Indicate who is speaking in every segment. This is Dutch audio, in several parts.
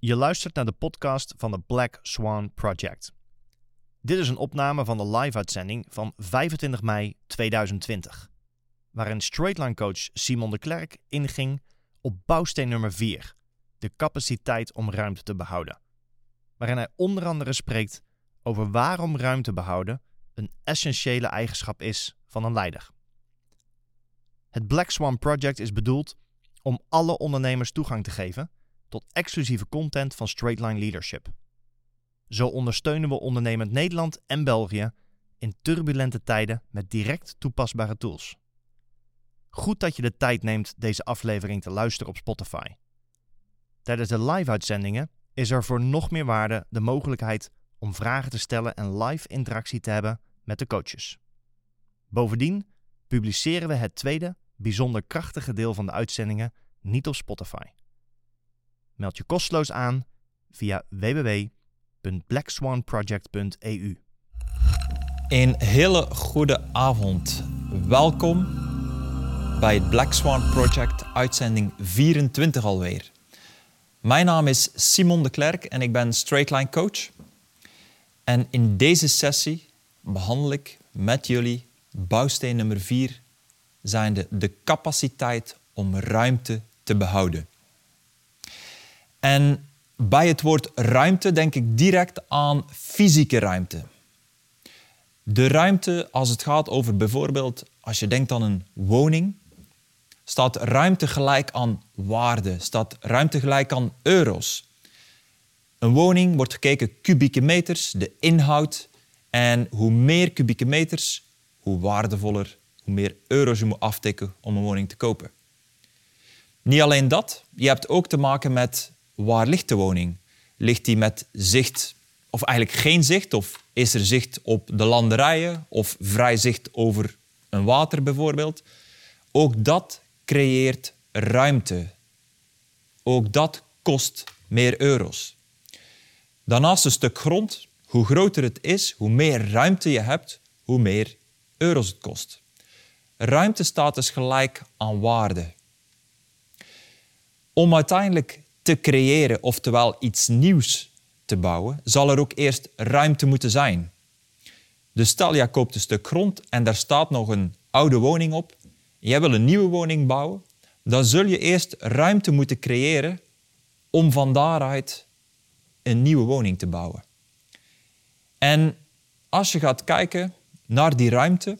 Speaker 1: Je luistert naar de podcast van de Black Swan Project. Dit is een opname van de live-uitzending van 25 mei 2020, waarin straightline coach Simon de Klerk inging op bouwsteen nummer 4, de capaciteit om ruimte te behouden. Waarin hij onder andere spreekt over waarom ruimte behouden een essentiële eigenschap is van een leider. Het Black Swan Project is bedoeld om alle ondernemers toegang te geven tot exclusieve content van Straightline Leadership. Zo ondersteunen we ondernemend Nederland en België in turbulente tijden met direct toepasbare tools. Goed dat je de tijd neemt deze aflevering te luisteren op Spotify. Tijdens de live-uitzendingen is er voor nog meer waarde de mogelijkheid om vragen te stellen en live interactie te hebben met de coaches. Bovendien publiceren we het tweede, bijzonder krachtige deel van de uitzendingen niet op Spotify. Meld je kosteloos aan via www.blackswanproject.eu.
Speaker 2: Een hele goede avond. Welkom bij het Black Swan Project, uitzending 24 alweer. Mijn naam is Simon de Klerk en ik ben Straightline Coach. En in deze sessie behandel ik met jullie bouwsteen nummer 4, zijnde de capaciteit om ruimte te behouden. En bij het woord ruimte denk ik direct aan fysieke ruimte. De ruimte als het gaat over bijvoorbeeld, als je denkt aan een woning, staat ruimte gelijk aan waarde, staat ruimte gelijk aan euro's. Een woning wordt gekeken kubieke meters, de inhoud. En hoe meer kubieke meters, hoe waardevoller, hoe meer euro's je moet aftikken om een woning te kopen. Niet alleen dat, je hebt ook te maken met waar ligt de woning? Ligt die met zicht, of eigenlijk geen zicht, of is er zicht op de landerijen, of vrij zicht over een water bijvoorbeeld? Ook dat creëert ruimte. Ook dat kost meer euro's. Daarnaast een stuk grond, hoe groter het is, hoe meer ruimte je hebt, hoe meer euro's het kost. Ruimte staat dus gelijk aan waarde. Om uiteindelijk te creëren, oftewel iets nieuws te bouwen, zal er ook eerst ruimte moeten zijn. Dus stel, koopt een stuk grond en daar staat nog een oude woning op. Jij wil een nieuwe woning bouwen. Dan zul je eerst ruimte moeten creëren om van daaruit een nieuwe woning te bouwen. En als je gaat kijken naar die ruimte,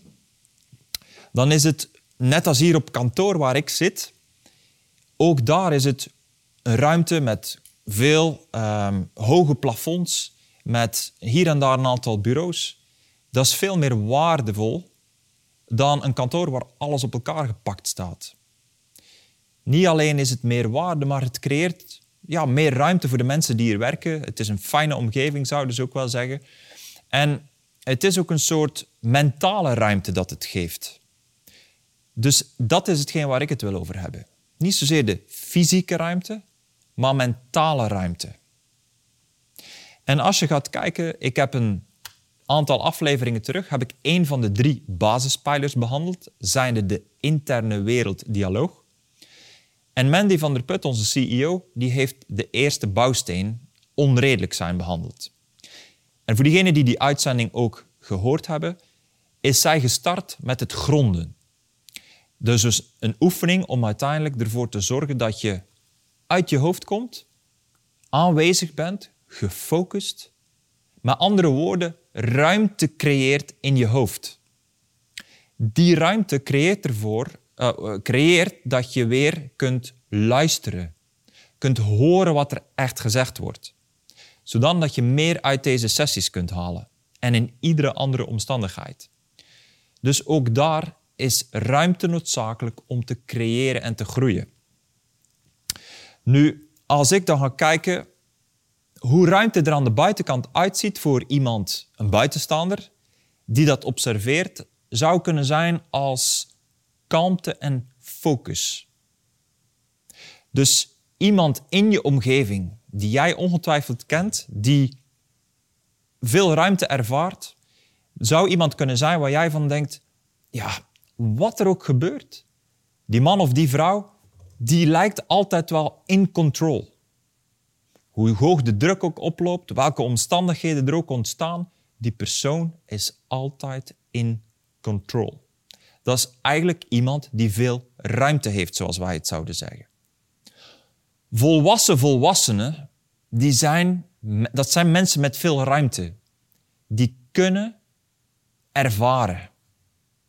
Speaker 2: dan is het net als hier op kantoor waar ik zit, ook daar is het een ruimte met veel ehm, hoge plafonds, met hier en daar een aantal bureaus. Dat is veel meer waardevol dan een kantoor waar alles op elkaar gepakt staat. Niet alleen is het meer waarde, maar het creëert ja, meer ruimte voor de mensen die hier werken. Het is een fijne omgeving, zouden ze ook wel zeggen. En het is ook een soort mentale ruimte dat het geeft. Dus dat is hetgeen waar ik het wil over hebben. Niet zozeer de fysieke ruimte, maar mentale ruimte. En als je gaat kijken, ik heb een aantal afleveringen terug, heb ik één van de drie basispijlers behandeld, zijnde de interne werelddialoog. En Mandy van der Put, onze CEO, die heeft de eerste bouwsteen onredelijk zijn behandeld. En voor diegenen die die uitzending ook gehoord hebben, is zij gestart met het gronden. Dus, dus een oefening om uiteindelijk ervoor te zorgen dat je uit je hoofd komt, aanwezig bent, gefocust, met andere woorden, ruimte creëert in je hoofd. Die ruimte creëert ervoor, uh, creëert dat je weer kunt luisteren, kunt horen wat er echt gezegd wordt, zodat je meer uit deze sessies kunt halen en in iedere andere omstandigheid. Dus ook daar is ruimte noodzakelijk om te creëren en te groeien. Nu, als ik dan ga kijken hoe ruimte er aan de buitenkant uitziet voor iemand, een buitenstaander, die dat observeert, zou kunnen zijn als kalmte en focus. Dus iemand in je omgeving die jij ongetwijfeld kent, die veel ruimte ervaart, zou iemand kunnen zijn waar jij van denkt, ja, wat er ook gebeurt, die man of die vrouw die lijkt altijd wel in control. hoe hoog de druk ook oploopt, welke omstandigheden er ook ontstaan, die persoon is altijd in control. Dat is eigenlijk iemand die veel ruimte heeft, zoals wij het zouden zeggen. Volwassen volwassenen, die zijn, dat zijn mensen met veel ruimte. Die kunnen ervaren.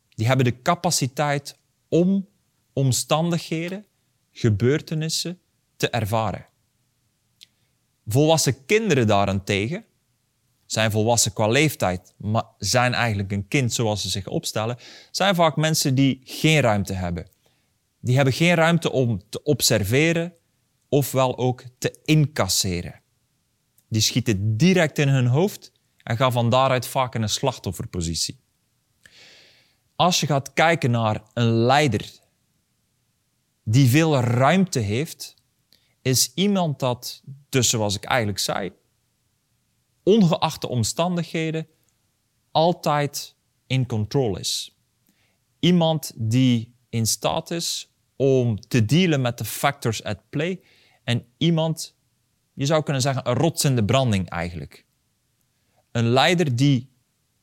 Speaker 2: Die hebben de capaciteit om omstandigheden, gebeurtenissen te ervaren. Volwassen kinderen daarentegen zijn volwassen qua leeftijd, maar zijn eigenlijk een kind zoals ze zich opstellen, zijn vaak mensen die geen ruimte hebben. Die hebben geen ruimte om te observeren ofwel ook te incasseren. Die schieten direct in hun hoofd en gaan van daaruit vaak in een slachtofferpositie. Als je gaat kijken naar een leider die veel ruimte heeft, is iemand dat, dus zoals ik eigenlijk zei, ongeacht de omstandigheden, altijd in control is. Iemand die in staat is om te dealen met de factors at play en iemand, je zou kunnen zeggen, een rots in de branding eigenlijk. Een leider die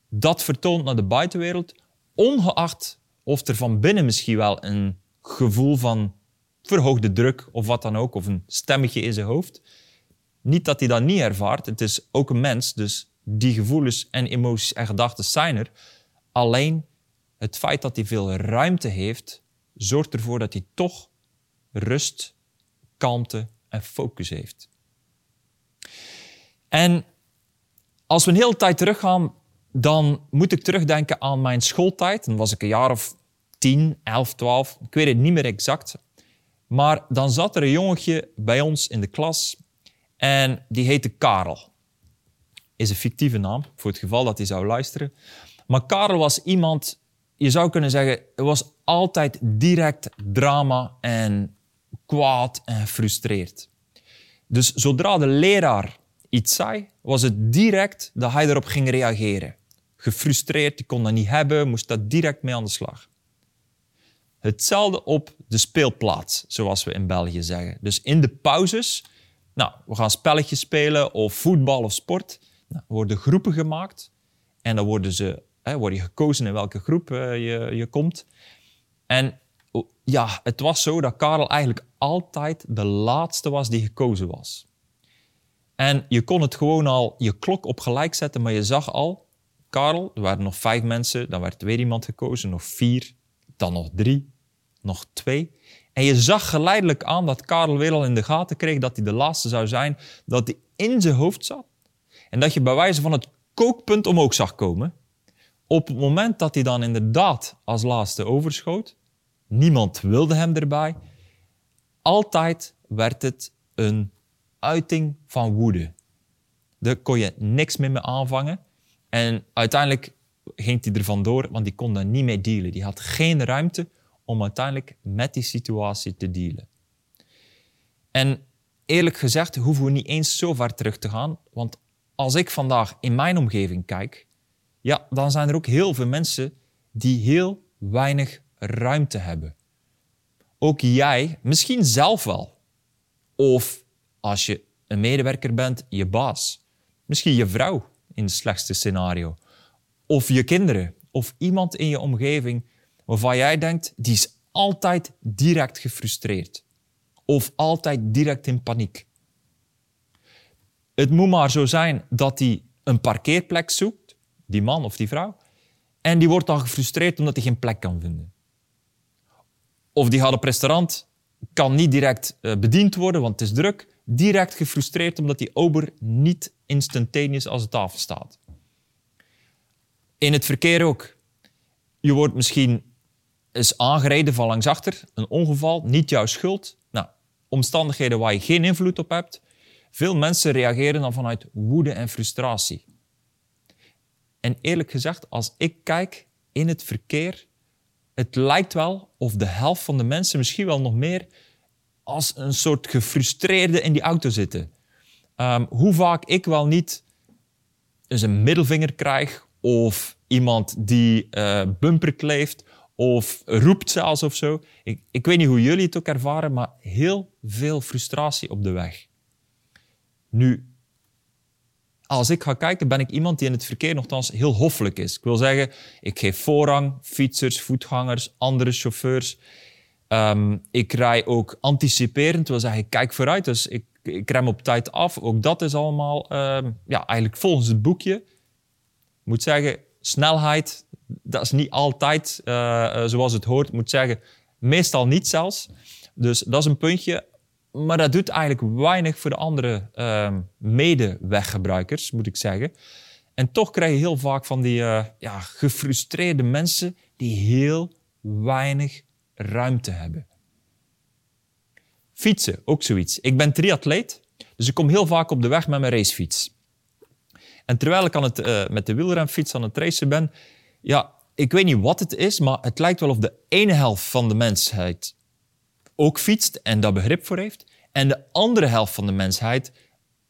Speaker 2: dat vertoont naar de buitenwereld, ongeacht of er van binnen misschien wel een gevoel van verhoogde druk of wat dan ook, of een stemmetje in zijn hoofd. Niet dat hij dat niet ervaart, het is ook een mens, dus die gevoelens en emoties en gedachten zijn er. Alleen het feit dat hij veel ruimte heeft, zorgt ervoor dat hij toch rust, kalmte en focus heeft. En als we een hele tijd teruggaan, dan moet ik terugdenken aan mijn schooltijd. Dan was ik een jaar of 10, 11, 12, ik weet het niet meer exact. Maar dan zat er een jongetje bij ons in de klas en die heette Karel. Is een fictieve naam, voor het geval dat hij zou luisteren. Maar Karel was iemand, je zou kunnen zeggen, er was altijd direct drama en kwaad en frustreerd. Dus zodra de leraar iets zei, was het direct dat hij erop ging reageren. Gefrustreerd, die kon dat niet hebben, moest daar direct mee aan de slag. Hetzelfde op de speelplaats, zoals we in België zeggen. Dus in de pauzes, nou, we gaan spelletjes spelen of voetbal of sport. Nou, worden groepen gemaakt en dan worden, ze, hè, word je gekozen in welke groep uh, je, je komt. En ja, het was zo dat Karel eigenlijk altijd de laatste was die gekozen was. En je kon het gewoon al je klok op gelijk zetten, maar je zag al, Karel, er waren nog vijf mensen, dan werd weer iemand gekozen, nog vier, dan nog drie, nog twee. En je zag geleidelijk aan dat Karel weer al in de gaten kreeg dat hij de laatste zou zijn, dat hij in zijn hoofd zat. En dat je bij wijze van het kookpunt omhoog zag komen. Op het moment dat hij dan inderdaad als laatste overschoot, niemand wilde hem erbij, altijd werd het een uiting van woede. Daar kon je niks meer mee aanvangen. En uiteindelijk ging hij er vandoor, want die kon daar niet mee dealen. Die had geen ruimte om uiteindelijk met die situatie te dealen. En eerlijk gezegd hoeven we niet eens zo ver terug te gaan, want als ik vandaag in mijn omgeving kijk, ja, dan zijn er ook heel veel mensen die heel weinig ruimte hebben. Ook jij, misschien zelf wel. Of als je een medewerker bent, je baas. Misschien je vrouw in het slechtste scenario. Of je kinderen. Of iemand in je omgeving waarvan jij denkt, die is altijd direct gefrustreerd. Of altijd direct in paniek. Het moet maar zo zijn dat hij een parkeerplek zoekt, die man of die vrouw, en die wordt dan gefrustreerd omdat hij geen plek kan vinden. Of die gaat op restaurant, kan niet direct eh, bediend worden, want het is druk. Direct gefrustreerd omdat die ober niet instantaneous als de tafel staat. In het verkeer ook. Je wordt misschien eens aangereden van langs achter, een ongeval, niet jouw schuld. Nou, omstandigheden waar je geen invloed op hebt. Veel mensen reageren dan vanuit woede en frustratie. En eerlijk gezegd, als ik kijk in het verkeer, het lijkt wel of de helft van de mensen, misschien wel nog meer, als een soort gefrustreerde in die auto zitten. Um, hoe vaak ik wel niet eens een middelvinger krijg of iemand die uh, bumper kleeft of roept zelfs of zo. Ik, ik weet niet hoe jullie het ook ervaren, maar heel veel frustratie op de weg. Nu, als ik ga kijken, ben ik iemand die in het verkeer nogthans heel hoffelijk is. Ik wil zeggen, ik geef voorrang, fietsers, voetgangers, andere chauffeurs. Ehm, ik rij ook anticiperend, wil zeggen, ik kijk vooruit, dus ik, ik rem op tijd af. Ook dat is allemaal ehm, ja, eigenlijk volgens het boekje. Moet zeggen, snelheid, dat is niet altijd uh, zoals het hoort. Moet zeggen, meestal niet zelfs. Dus dat is een puntje. Maar dat doet eigenlijk weinig voor de andere uh, medeweggebruikers, moet ik zeggen. En toch krijg je heel vaak van die uh, ja, gefrustreerde mensen die heel weinig ruimte hebben. Fietsen, ook zoiets. Ik ben triatleet, dus ik kom heel vaak op de weg met mijn racefiets. En terwijl ik aan het, uh, met de wielrenfiets aan het racen ben, ja, ik weet niet wat het is, maar het lijkt wel of de ene helft van de mensheid ook fietst en daar begrip voor heeft. En de andere helft van de mensheid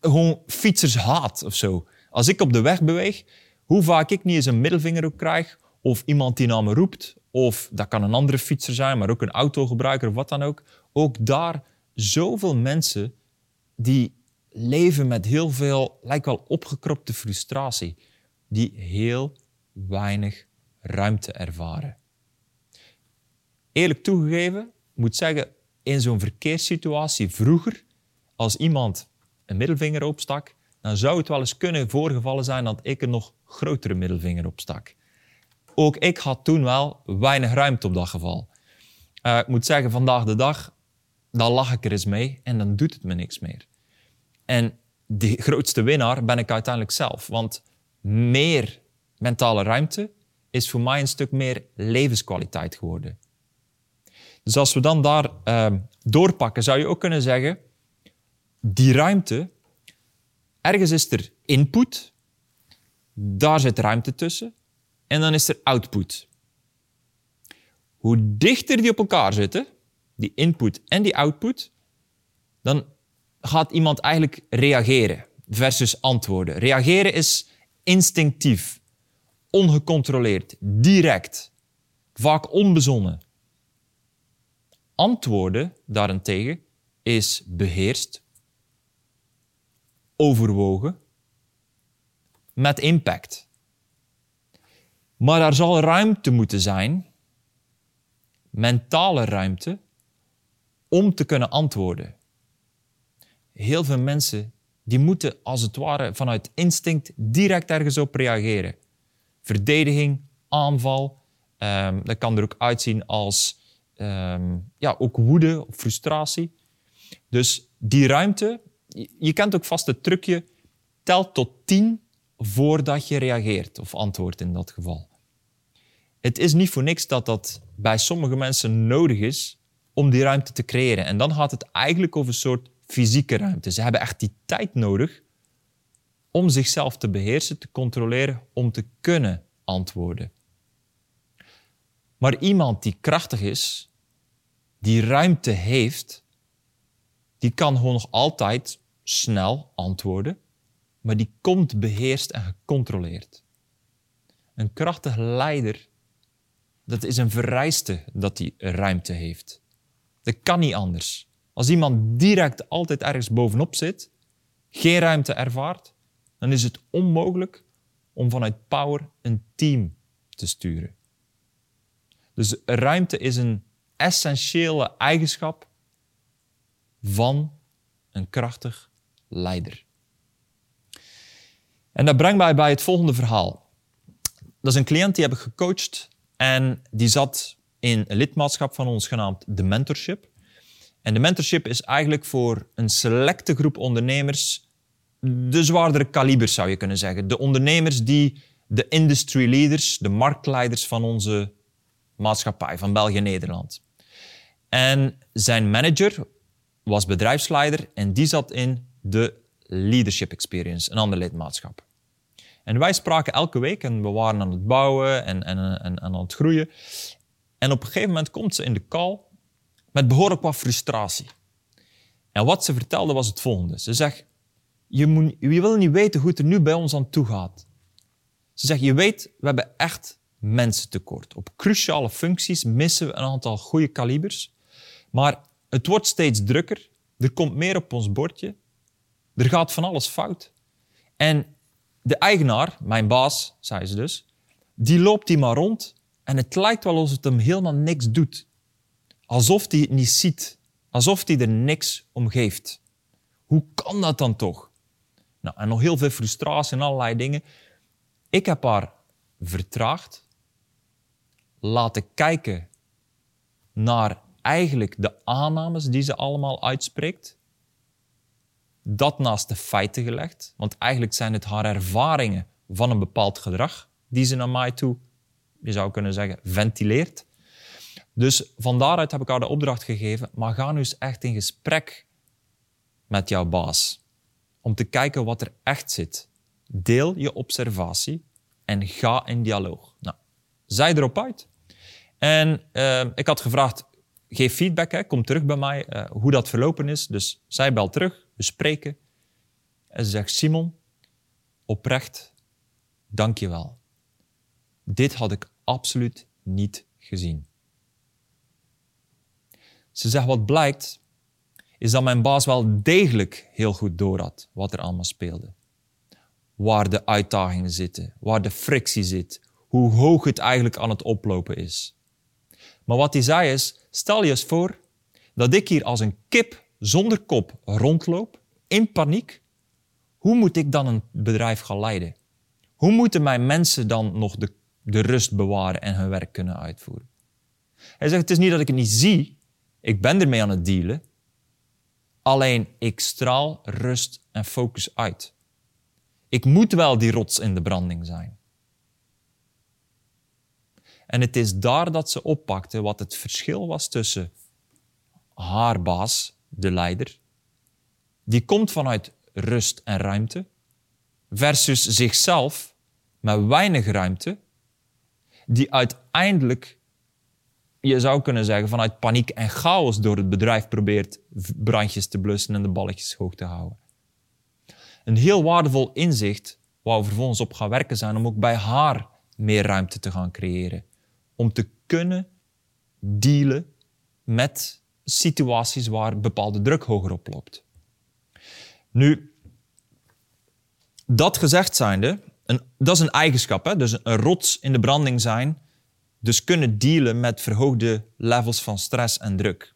Speaker 2: gewoon fietsers haat of zo. Als ik op de weg beweeg, hoe vaak ik niet eens een middelvinger op krijg, of iemand die naar me roept, of dat kan een andere fietser zijn, maar ook een autogebruiker of wat dan ook. Ook daar zoveel mensen die leven met heel veel, lijkt wel opgekropte frustratie, die heel weinig ruimte ervaren. Eerlijk toegegeven, moet zeggen, in zo'n verkeerssituatie vroeger, als iemand een middelvinger opstak, dan zou het wel eens kunnen voorgevallen zijn dat ik een nog grotere middelvinger opstak. Ook ik had toen wel weinig ruimte op dat geval. Uh, ik moet zeggen, vandaag de dag, dan lach ik er eens mee en dan doet het me niks meer. En de grootste winnaar ben ik uiteindelijk zelf. Want meer mentale ruimte is voor mij een stuk meer levenskwaliteit geworden. Dus als we dan daar uh, doorpakken, zou je ook kunnen zeggen, die ruimte, ergens is er input, daar zit ruimte tussen, en dan is er output. Hoe dichter die op elkaar zitten, die input en die output, dan gaat iemand eigenlijk reageren versus antwoorden. Reageren is instinctief, ongecontroleerd, direct, vaak onbezonnen. Antwoorden daarentegen is beheerst, overwogen, met impact. Maar er zal ruimte moeten zijn, mentale ruimte, om te kunnen antwoorden. Heel veel mensen die moeten als het ware vanuit instinct direct ergens op reageren. Verdediging, aanval, um, dat kan er ook uitzien als um, ja, ook woede of frustratie. Dus die ruimte, je kent ook vast het trucje, tel tot tien voordat je reageert of antwoordt in dat geval. Het is niet voor niks dat dat bij sommige mensen nodig is om die ruimte te creëren. En dan gaat het eigenlijk over een soort fysieke ruimte. Ze hebben echt die tijd nodig om zichzelf te beheersen, te controleren, om te kunnen antwoorden. Maar iemand die krachtig is, die ruimte heeft, die kan gewoon nog altijd snel antwoorden, maar die komt beheerst en gecontroleerd. Een krachtig leider, dat is een vereiste dat die ruimte heeft. Dat kan niet anders. Als iemand direct altijd ergens bovenop zit, geen ruimte ervaart, dan is het onmogelijk om vanuit power een team te sturen. Dus ruimte is een essentiële eigenschap van een krachtig leider. En dat brengt mij bij het volgende verhaal. Dat is een cliënt die heb ik gecoacht en die zat in een lidmaatschap van ons genaamd de mentorship. En de mentorship is eigenlijk voor een selecte groep ondernemers de zwaardere kalibers zou je kunnen zeggen. De ondernemers die de industry leaders, de marktleiders van onze maatschappij, van België-Nederland. En zijn manager was bedrijfsleider en die zat in de Leadership Experience, een ander lidmaatschap. En wij spraken elke week en we waren aan het bouwen en, en, aan het groeien. En op een gegeven moment komt ze in de call met behoorlijk wat frustratie. En wat ze vertelde was het volgende. Ze zegt, je, moet, wil niet weten hoe het er nu bij ons aan toe gaat. Ze zegt, je weet, we hebben echt mensen tekort. Op cruciale functies missen we een aantal goede kalibers. Maar het wordt steeds drukker. Er komt meer op ons bordje. Er gaat van alles fout. En de eigenaar, mijn baas, zei ze dus, die loopt die maar rond en het lijkt wel alsof het hem helemaal niks doet. Alsof hij het niet ziet. Alsof hij er niks om geeft. Hoe kan dat dan toch? Nou, en nog heel veel frustratie en allerlei dingen. Ik heb haar vertraagd, laten kijken naar eigenlijk de aannames die ze allemaal uitspreekt. Dat naast de feiten gelegd, want eigenlijk zijn het haar ervaringen van een bepaald gedrag die ze naar mij toe, je zou kunnen zeggen, ventileert. Dus van daaruit heb ik haar de opdracht gegeven, maar ga nu eens echt in gesprek met jouw baas. Om te kijken wat er echt zit. Deel je observatie en ga in dialoog. Nou, zij erop uit. En uh, ik had gevraagd, geef feedback, hè, kom terug bij mij, uh, hoe dat verlopen is. Dus zij belt terug, we spreken. En ze zegt, Simon, oprecht, dank je wel. Dit had ik absoluut niet gezien. Ze zegt, wat blijkt, is dat mijn baas wel degelijk heel goed doorhad wat er allemaal speelde. Waar de uitdagingen zitten, waar de frictie zit, hoe hoog het eigenlijk aan het oplopen is. Maar wat hij zei is, stel je eens voor dat ik hier als een kip zonder kop rondloop, in paniek. Hoe moet ik dan een bedrijf gaan leiden? Hoe moeten mijn mensen dan nog de, de rust bewaren en hun werk kunnen uitvoeren? Hij zegt, het is niet dat ik het niet zie, ik ben ermee aan het dealen. Alleen ik straal rust en focus uit. Ik moet wel die rots in de branding zijn. En het is daar dat ze oppakte wat het verschil was tussen haar baas, de leider, die komt vanuit rust en ruimte, versus zichzelf met weinig ruimte, die uiteindelijk je zou kunnen zeggen, vanuit paniek en chaos door het bedrijf probeert brandjes te blussen en de balletjes hoog te houden. Een heel waardevol inzicht waar we vervolgens op gaan werken zijn om ook bij haar meer ruimte te gaan creëren. Om te kunnen dealen met situaties waar bepaalde druk hoger oploopt. Nu, dat gezegd zijnde, een, dat is een eigenschap, hè? dus een rots in de branding zijn dus kunnen dealen met verhoogde levels van stress en druk.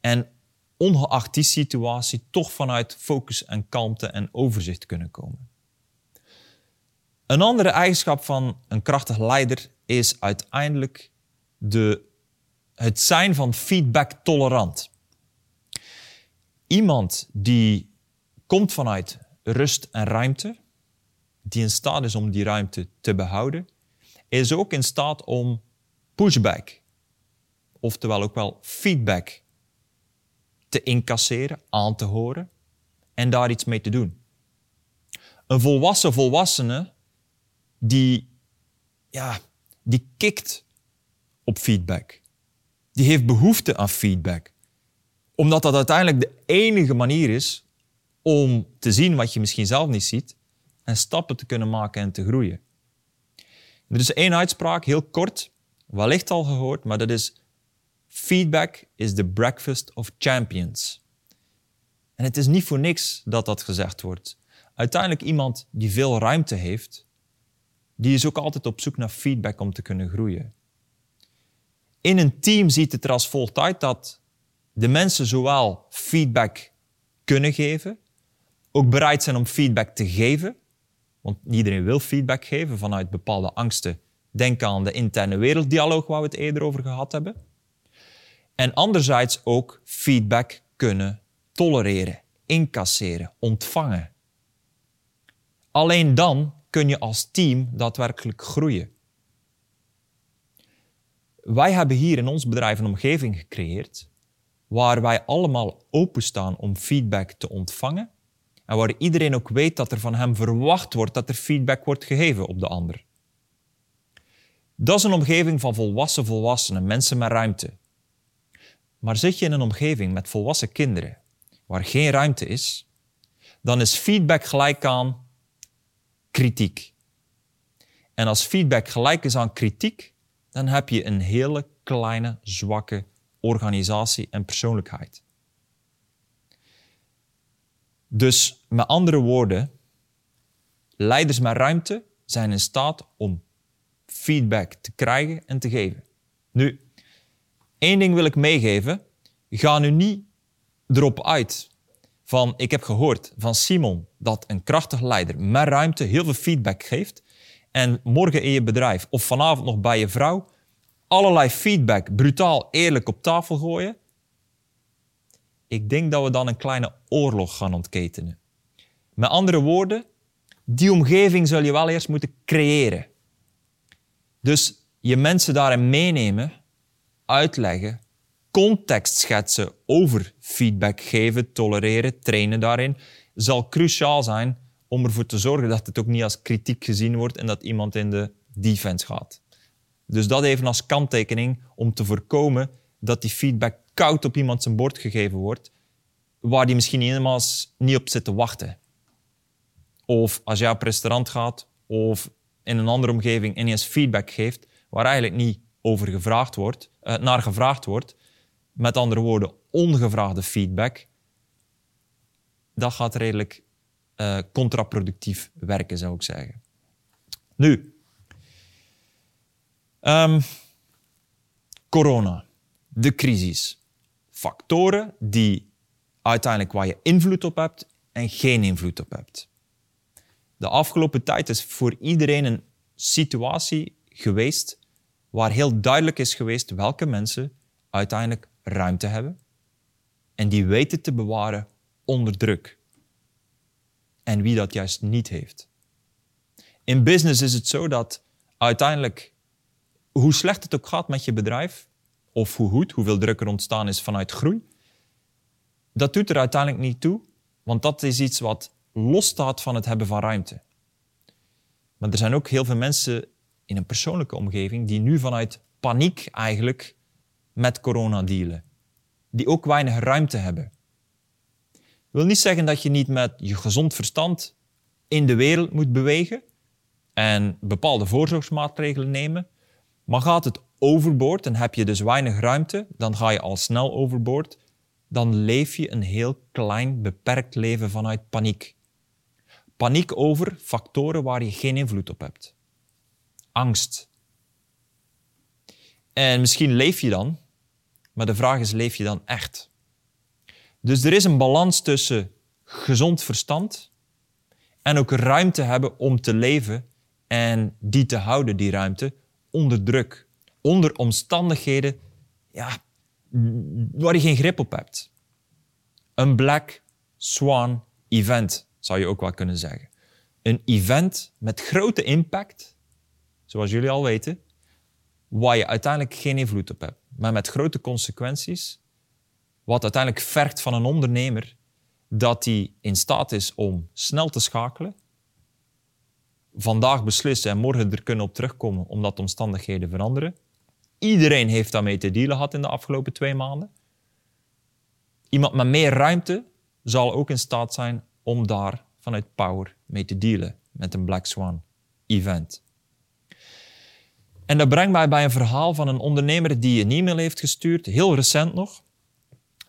Speaker 2: En ongeacht die situatie toch vanuit focus en kalmte en overzicht kunnen komen. Een andere eigenschap van een krachtig leider is uiteindelijk de, het zijn van feedback tolerant. Iemand die komt vanuit rust en ruimte, die in staat is om die ruimte te behouden, is ook in staat om pushback, oftewel ook wel feedback, te incasseren, aan te horen en daar iets mee te doen. Een volwassen volwassene die, ja, die kikt op feedback. Die heeft behoefte aan feedback. Omdat dat uiteindelijk de enige manier is om te zien wat je misschien zelf niet ziet en stappen te kunnen maken en te groeien. Er is één uitspraak, heel kort, wellicht al gehoord, maar dat is feedback is the breakfast of champions. En het is niet voor niks dat dat gezegd wordt. Uiteindelijk iemand die veel ruimte heeft, die is ook altijd op zoek naar feedback om te kunnen groeien. In een team ziet het er als volgt uit dat de mensen zowel feedback kunnen geven, ook bereid zijn om feedback te geven, want iedereen wil feedback geven vanuit bepaalde angsten Denk aan de interne werelddialoog waar we het eerder over gehad hebben. En anderzijds ook feedback kunnen tolereren, incasseren, ontvangen. Alleen dan kun je als team daadwerkelijk groeien. Wij hebben hier in ons bedrijf een omgeving gecreëerd waar wij allemaal openstaan om feedback te ontvangen en waar iedereen ook weet dat er van hem verwacht wordt dat er feedback wordt gegeven op de ander. Dat is een omgeving van volwassen volwassenen, mensen met ruimte. Maar zit je in een omgeving met volwassen kinderen waar geen ruimte is, dan is feedback gelijk aan kritiek. En als feedback gelijk is aan kritiek, dan heb je een hele kleine, zwakke organisatie en persoonlijkheid. Dus met andere woorden, leiders met ruimte zijn in staat om feedback te krijgen en te geven. Nu, één ding wil ik meegeven. Ga nu niet erop uit van ik heb gehoord van Simon dat een krachtig leider met ruimte heel veel feedback geeft en morgen in je bedrijf of vanavond nog bij je vrouw allerlei feedback brutaal eerlijk op tafel gooien. Ik denk dat we dan een kleine oorlog gaan ontketenen. Met andere woorden, die omgeving zul je wel eerst moeten creëren. Dus je mensen daarin meenemen, uitleggen, context schetsen over feedback geven, tolereren, trainen daarin, zal cruciaal zijn om ervoor te zorgen dat het ook niet als kritiek gezien wordt en dat iemand in de defense gaat. Dus dat even als kanttekening om te voorkomen dat die feedback koud op iemand zijn bord gegeven wordt, waar die misschien helemaal niet op zit te wachten. Of als jij op restaurant gaat of in een andere omgeving ineens feedback geeft waar eigenlijk niet over gevraagd wordt, eh, naar gevraagd wordt, met andere woorden, ongevraagde feedback, dat gaat redelijk uh, contraproductief werken, zou ik zeggen. Nu, um, corona, de crisis. Factoren die uiteindelijk waar je invloed op hebt en geen invloed op hebt. De afgelopen tijd is voor iedereen een situatie geweest waar heel duidelijk is geweest welke mensen uiteindelijk ruimte hebben en die weten te bewaren onder druk. En wie dat juist niet heeft. In business is het zo dat uiteindelijk, hoe slecht het ook gaat met je bedrijf, of hoe goed, hoeveel druk er ontstaan is vanuit groei, dat doet er uiteindelijk niet toe, want dat is iets wat losstaat van het hebben van ruimte. Maar er zijn ook heel veel mensen in een persoonlijke omgeving die nu vanuit paniek eigenlijk met corona dealen. Die ook weinig ruimte hebben. Ik wil niet zeggen dat je niet met je gezond verstand in de wereld moet bewegen en bepaalde voorzorgsmaatregelen nemen. Maar gaat het overboord en heb je dus weinig ruimte, dan ga je al snel overboord. Dan leef je een heel klein, beperkt leven vanuit paniek. Paniek over factoren waar je geen invloed op hebt. Angst. En misschien leef je dan maar de vraag is, leef je dan echt? Dus er is een balans tussen gezond verstand en ook ruimte hebben om te leven en die te houden, die ruimte, onder druk. Onder omstandigheden ja, waar je geen grip op hebt. Een black swan event, zou je ook wel kunnen zeggen. Een event met grote impact, zoals jullie al weten, waar je uiteindelijk geen invloed op hebt maar met grote consequenties. Wat uiteindelijk vergt van een ondernemer dat hij in staat is om snel te schakelen, vandaag beslissen en morgen er kunnen op terugkomen omdat de omstandigheden veranderen. Iedereen heeft daarmee te dealen gehad in de afgelopen twee maanden. Iemand met meer ruimte zal ook in staat zijn om daar vanuit power mee te dealen met een Black Swan event. En dat brengt mij bij een verhaal van een ondernemer die een e-mail heeft gestuurd, heel recent nog.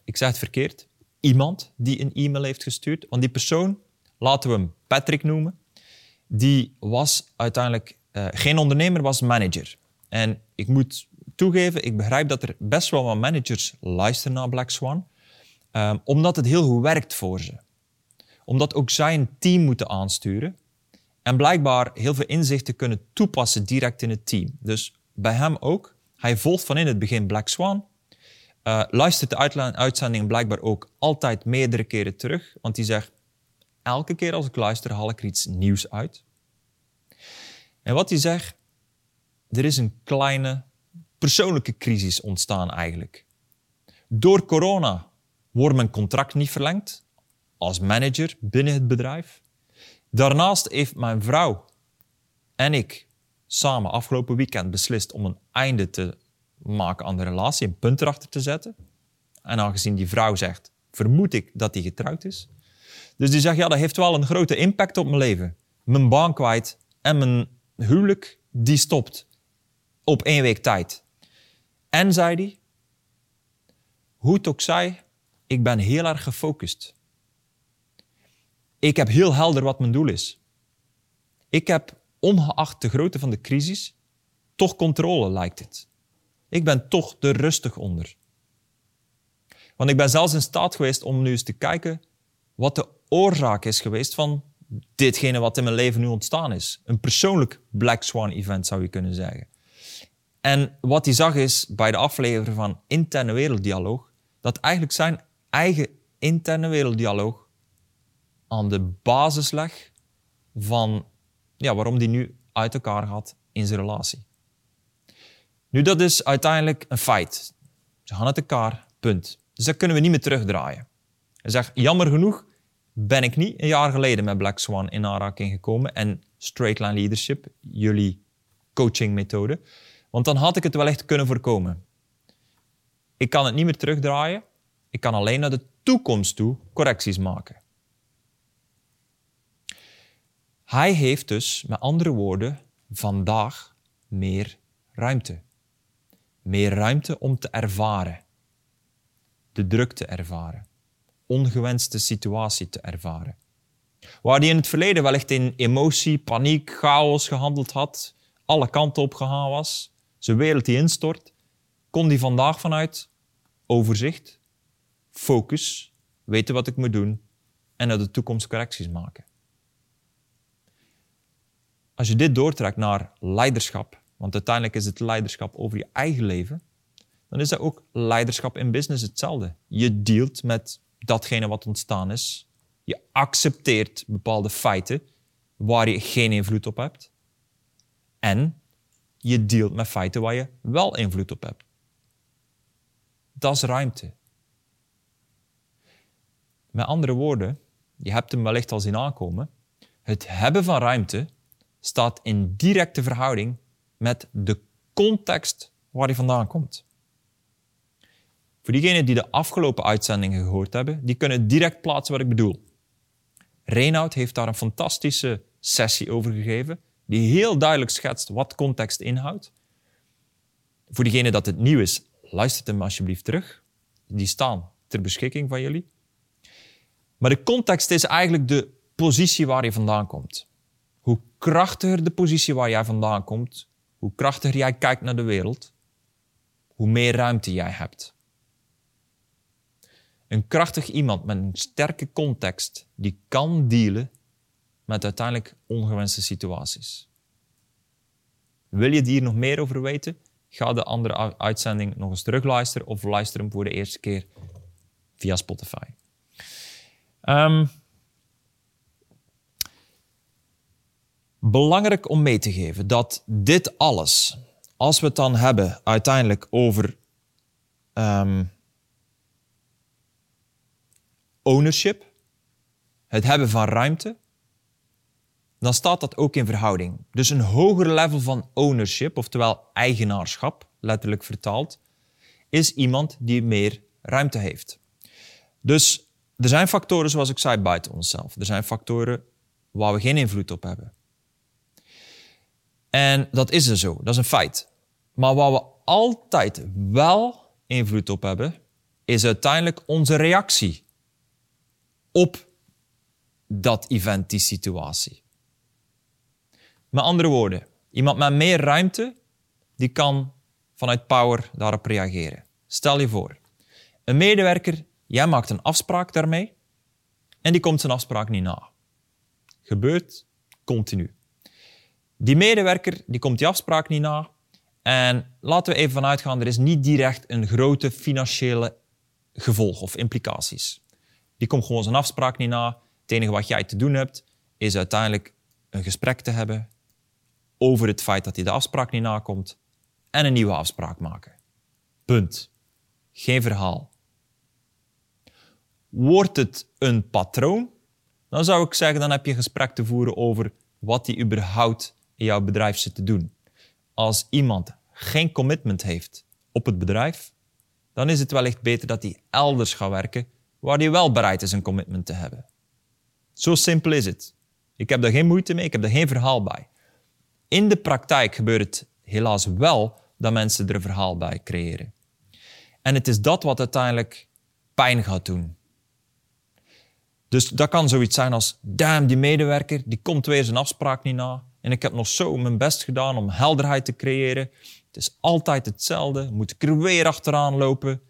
Speaker 2: Ik zeg het verkeerd. Iemand die een e-mail heeft gestuurd. Want die persoon, laten we hem Patrick noemen, die was uiteindelijk uh, geen ondernemer, was manager. En ik moet toegeven, ik begrijp dat er best wel wat managers luisteren naar Black Swan, um, omdat het heel goed werkt voor ze. Omdat ook zij een team moeten aansturen en blijkbaar heel veel inzichten kunnen toepassen direct in het team. Dus bij hem ook. Hij volgt van in het begin Black Swan. Uh, luistert de uitzending blijkbaar ook altijd meerdere keren terug. Want hij zegt, elke keer als ik luister haal ik er iets nieuws uit. En wat hij zegt, er is een kleine persoonlijke crisis ontstaan eigenlijk. Door corona wordt mijn contract niet verlengd als manager binnen het bedrijf. Daarnaast heeft mijn vrouw en ik samen afgelopen weekend beslist om een einde te maken aan de relatie, een punt erachter te zetten. En aangezien die vrouw zegt, vermoed ik dat hij getrouwd is. Dus die zegt, ja, dat heeft wel een grote impact op mijn leven. Mijn baan kwijt en mijn huwelijk, die stopt. Op één week tijd. En, zei hij, hoe het ook zij, ik ben heel erg gefocust. Ik heb heel helder wat mijn doel is. Ik heb, ongeacht de grootte van de crisis, toch controle, lijkt het. Ik ben toch er rustig onder. Want ik ben zelfs in staat geweest om nu eens te kijken wat de oorzaak is geweest van ditgene wat in mijn leven nu ontstaan is. Een persoonlijk Black Swan event zou je kunnen zeggen. En wat hij zag is bij de aflevering van Interne Werelddialoog, dat eigenlijk zijn eigen interne werelddialoog aan de basis leg van ja, waarom die nu uit elkaar gaat in zijn relatie. Nu, dat is uiteindelijk een feit. Ze gaan uit elkaar, punt. Dus dat kunnen we niet meer terugdraaien. Hij zegt, jammer genoeg ben ik niet een jaar geleden met Black Swan in aanraking gekomen en Straight Line Leadership, jullie coachingmethode. Want dan had ik het wel echt kunnen voorkomen. Ik kan het niet meer terugdraaien. Ik kan alleen naar de toekomst toe correcties maken. Hij heeft dus, met andere woorden, vandaag meer ruimte. Meer ruimte om te ervaren. De druk te ervaren. Ongewenste situatie te ervaren. Waar hij in het verleden wellicht in emotie, paniek, chaos gehandeld had, alle kanten op gegaan was, zijn wereld die instort, kon hij vandaag vanuit overzicht, focus, weten wat ik moet doen en naar de toekomst correcties maken. Als je dit doortrekt naar leiderschap, want uiteindelijk is het leiderschap over je eigen leven, dan is dat ook leiderschap in business hetzelfde. Je dealt met datgene wat ontstaan is. Je accepteert bepaalde feiten waar je geen invloed op hebt. En je dealt met feiten waar je wel invloed op hebt. Dat is ruimte. Met andere woorden, je hebt hem wellicht al zien aankomen. Het hebben van ruimte staat in directe verhouding met de context waar hij vandaan komt. Voor diegenen die de afgelopen uitzendingen gehoord hebben, die kunnen direct plaatsen wat ik bedoel. Reinoud heeft daar een fantastische sessie over gegeven, die heel duidelijk schetst wat context inhoudt. Voor diegenen dat het nieuw is, luistert hem alsjeblieft terug. Die staan ter beschikking van jullie. Maar de context is eigenlijk de positie waar je vandaan komt. Krachtiger de positie waar jij vandaan komt, hoe krachtiger jij kijkt naar de wereld, hoe meer ruimte jij hebt. Een krachtig iemand met een sterke context die kan dealen met uiteindelijk ongewenste situaties. Wil je hier nog meer over weten? Ga de andere uitzending nog eens terugluisteren of luister hem voor de eerste keer via Spotify. Um, belangrijk om mee te geven dat dit alles, als we het dan hebben uiteindelijk over um, ownership, het hebben van ruimte, dan staat dat ook in verhouding. Dus een hoger level van ownership, oftewel eigenaarschap, letterlijk vertaald, is iemand die meer ruimte heeft. Dus er zijn factoren, zoals ik zei, buiten onszelf. Er zijn factoren waar we geen invloed op hebben. En dat is er zo, dat is een feit. Maar waar we altijd wel invloed op hebben, is uiteindelijk onze reactie op dat event, die situatie. Met andere woorden, iemand met meer ruimte, die kan vanuit power daarop reageren. Stel je voor, een medewerker, jij maakt een afspraak daarmee en die komt zijn afspraak niet na. Gebeurt continu. Die medewerker die komt die afspraak niet na. En laten we even vanuit gaan, er is niet direct een grote financiële gevolg of implicaties. Die komt gewoon zijn afspraak niet na. Het enige wat jij te doen hebt, is uiteindelijk een gesprek te hebben over het feit dat hij de afspraak niet nakomt en een nieuwe afspraak maken. Punt. Geen verhaal. Wordt het een patroon, dan zou ik zeggen, dan heb je een gesprek te voeren over wat hij überhaupt in jouw bedrijf zit te doen. Als iemand geen commitment heeft op het bedrijf, dan is het wellicht beter dat hij elders gaat werken waar hij wel bereid is een commitment te hebben. Zo simpel is het. Ik heb daar geen moeite mee, ik heb daar geen verhaal bij. In de praktijk gebeurt het helaas wel dat mensen er een verhaal bij creëren. En het is dat wat uiteindelijk pijn gaat doen. Dus dat kan zoiets zijn als, damn, die medewerker, die komt weer zijn afspraak niet na. En ik heb nog zo mijn best gedaan om helderheid te creëren. Het is altijd hetzelfde. Moet ik er weer achteraan lopen?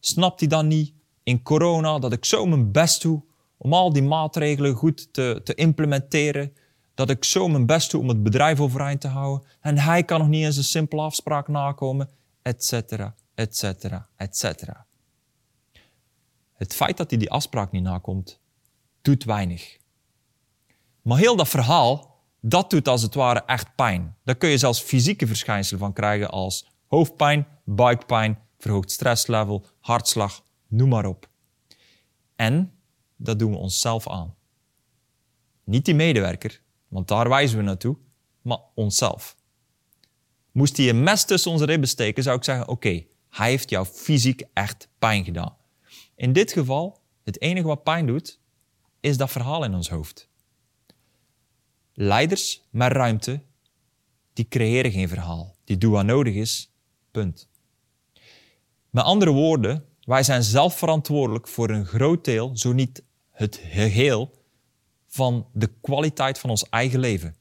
Speaker 2: Snapt hij dan niet in corona dat ik zo mijn best doe om al die maatregelen goed te, te implementeren? Dat ik zo mijn best doe om het bedrijf overeind te houden. En hij kan nog niet eens een simpele afspraak nakomen, et cetera, et cetera, et cetera. Het feit dat hij die afspraak niet nakomt, doet weinig. Maar heel dat verhaal, dat doet als het ware echt pijn. Daar kun je zelfs fysieke verschijnselen van krijgen als hoofdpijn, buikpijn, verhoogd stresslevel, hartslag, noem maar op. En dat doen we onszelf aan. Niet die medewerker, want daar wijzen we naartoe, maar onszelf. Moest hij een mes tussen onze ribben steken, zou ik zeggen: Oké, hij heeft jou fysiek echt pijn gedaan. In dit geval, het enige wat pijn doet, is dat verhaal in ons hoofd. Leiders met ruimte, die creëren geen verhaal. Die doen wat nodig is, punt. Met andere woorden, wij zijn zelf verantwoordelijk voor een groot deel, zo niet het geheel, van de kwaliteit van ons eigen leven.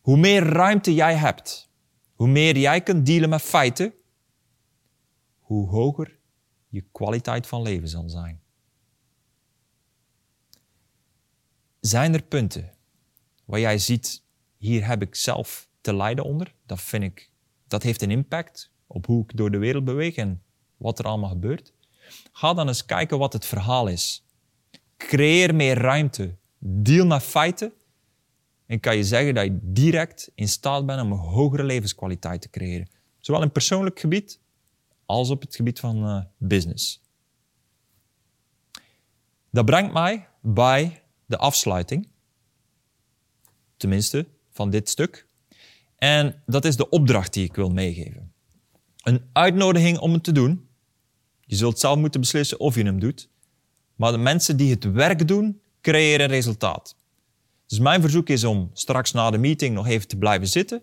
Speaker 2: Hoe meer ruimte jij hebt, hoe meer jij kunt dealen met feiten, hoe hoger je kwaliteit van leven zal zijn. Zijn er punten waar jij ziet, hier heb ik zelf te lijden onder? Dat vind ik, dat heeft een impact op hoe ik door de wereld beweeg en wat er allemaal gebeurt. Ga dan eens kijken wat het verhaal is. Creëer meer ruimte. Deal met feiten. En kan je zeggen dat je direct in staat bent om een hogere levenskwaliteit te creëren. Zowel in persoonlijk gebied als op het gebied van uh, business. Dat brengt mij bij de afsluiting. Tenminste, van dit stuk. En dat is de opdracht die ik wil meegeven. Een uitnodiging om het te doen. Je zult zelf moeten beslissen of je hem doet. Maar de mensen die het werk doen, creëren resultaat. Dus mijn verzoek is om straks na de meeting nog even te blijven zitten.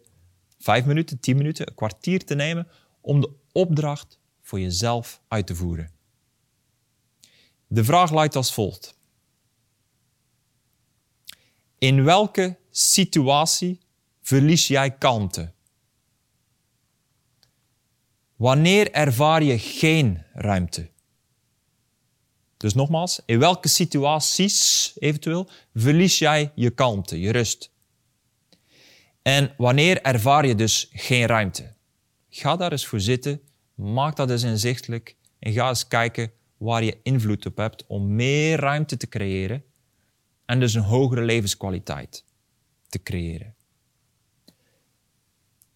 Speaker 2: Vijf minuten, tien minuten, een kwartier te nemen om de opdracht voor jezelf uit te voeren. De vraag luidt als volgt. In welke situatie verlies jij kalmte? Wanneer ervaar je geen ruimte? Dus nogmaals, in welke situaties eventueel verlies jij je kalmte, je rust? En wanneer ervaar je dus geen ruimte? Ga daar eens voor zitten, maak dat eens inzichtelijk en ga eens kijken waar je invloed op hebt om meer ruimte te creëren en dus een hogere levenskwaliteit te creëren.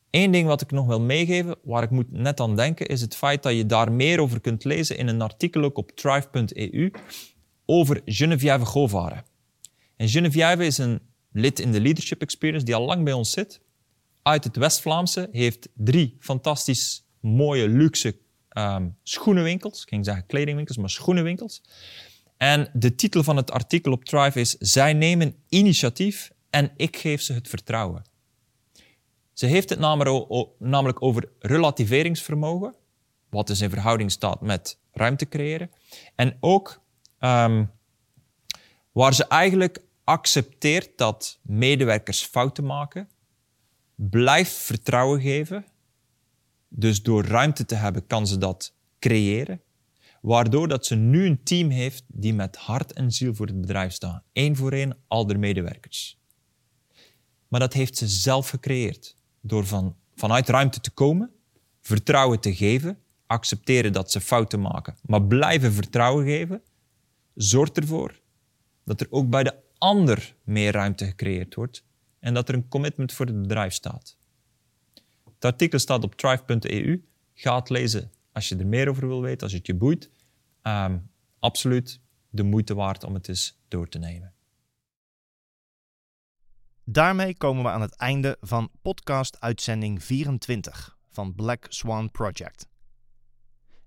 Speaker 2: Eén ding wat ik nog wil meegeven, waar ik moet net aan denken, is het feit dat je daar meer over kunt lezen in een artikel ook op thrive.eu over Geneviève Govare. En Geneviève is een lid in de Leadership Experience die al lang bij ons zit. Uit het West-Vlaamse heeft drie fantastisch mooie, luxe um, schoenenwinkels. Ik ging zeggen kledingwinkels, maar schoenenwinkels. En de titel van het artikel op Thrive is Zij nemen initiatief en ik geef ze het vertrouwen. Ze heeft het namelijk over relativeringsvermogen, wat dus in verhouding staat met ruimte creëren. En ook um, waar ze eigenlijk accepteert dat medewerkers fouten maken, blijft vertrouwen geven. Dus door ruimte te hebben kan ze dat creëren. Waardoor dat ze nu een team heeft die met hart en ziel voor het bedrijf staan. Eén voor één, al de medewerkers. Maar dat heeft ze zelf gecreëerd. Door van, vanuit ruimte te komen, vertrouwen te geven, accepteren dat ze fouten maken, maar blijven vertrouwen geven, zorgt ervoor dat er ook bij de ander meer ruimte gecreëerd wordt en dat er een commitment voor het bedrijf staat. Het artikel staat op thrive.eu. Ga het lezen als je er meer over wil weten, als het je boeit. Um, absoluut de moeite waard om het eens door te nemen.
Speaker 1: Daarmee komen we aan het einde van podcast-uitzending 24 van Black Swan Project.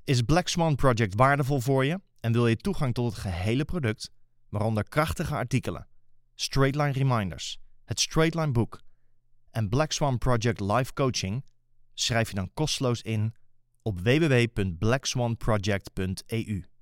Speaker 1: Is Black Swan Project waardevol voor je en wil je toegang tot het gehele product, waaronder krachtige artikelen, Straightline Reminders, het Straightline boek en Black Swan Project Live Coaching? Schrijf je dan kosteloos in op www.blackswanproject.eu.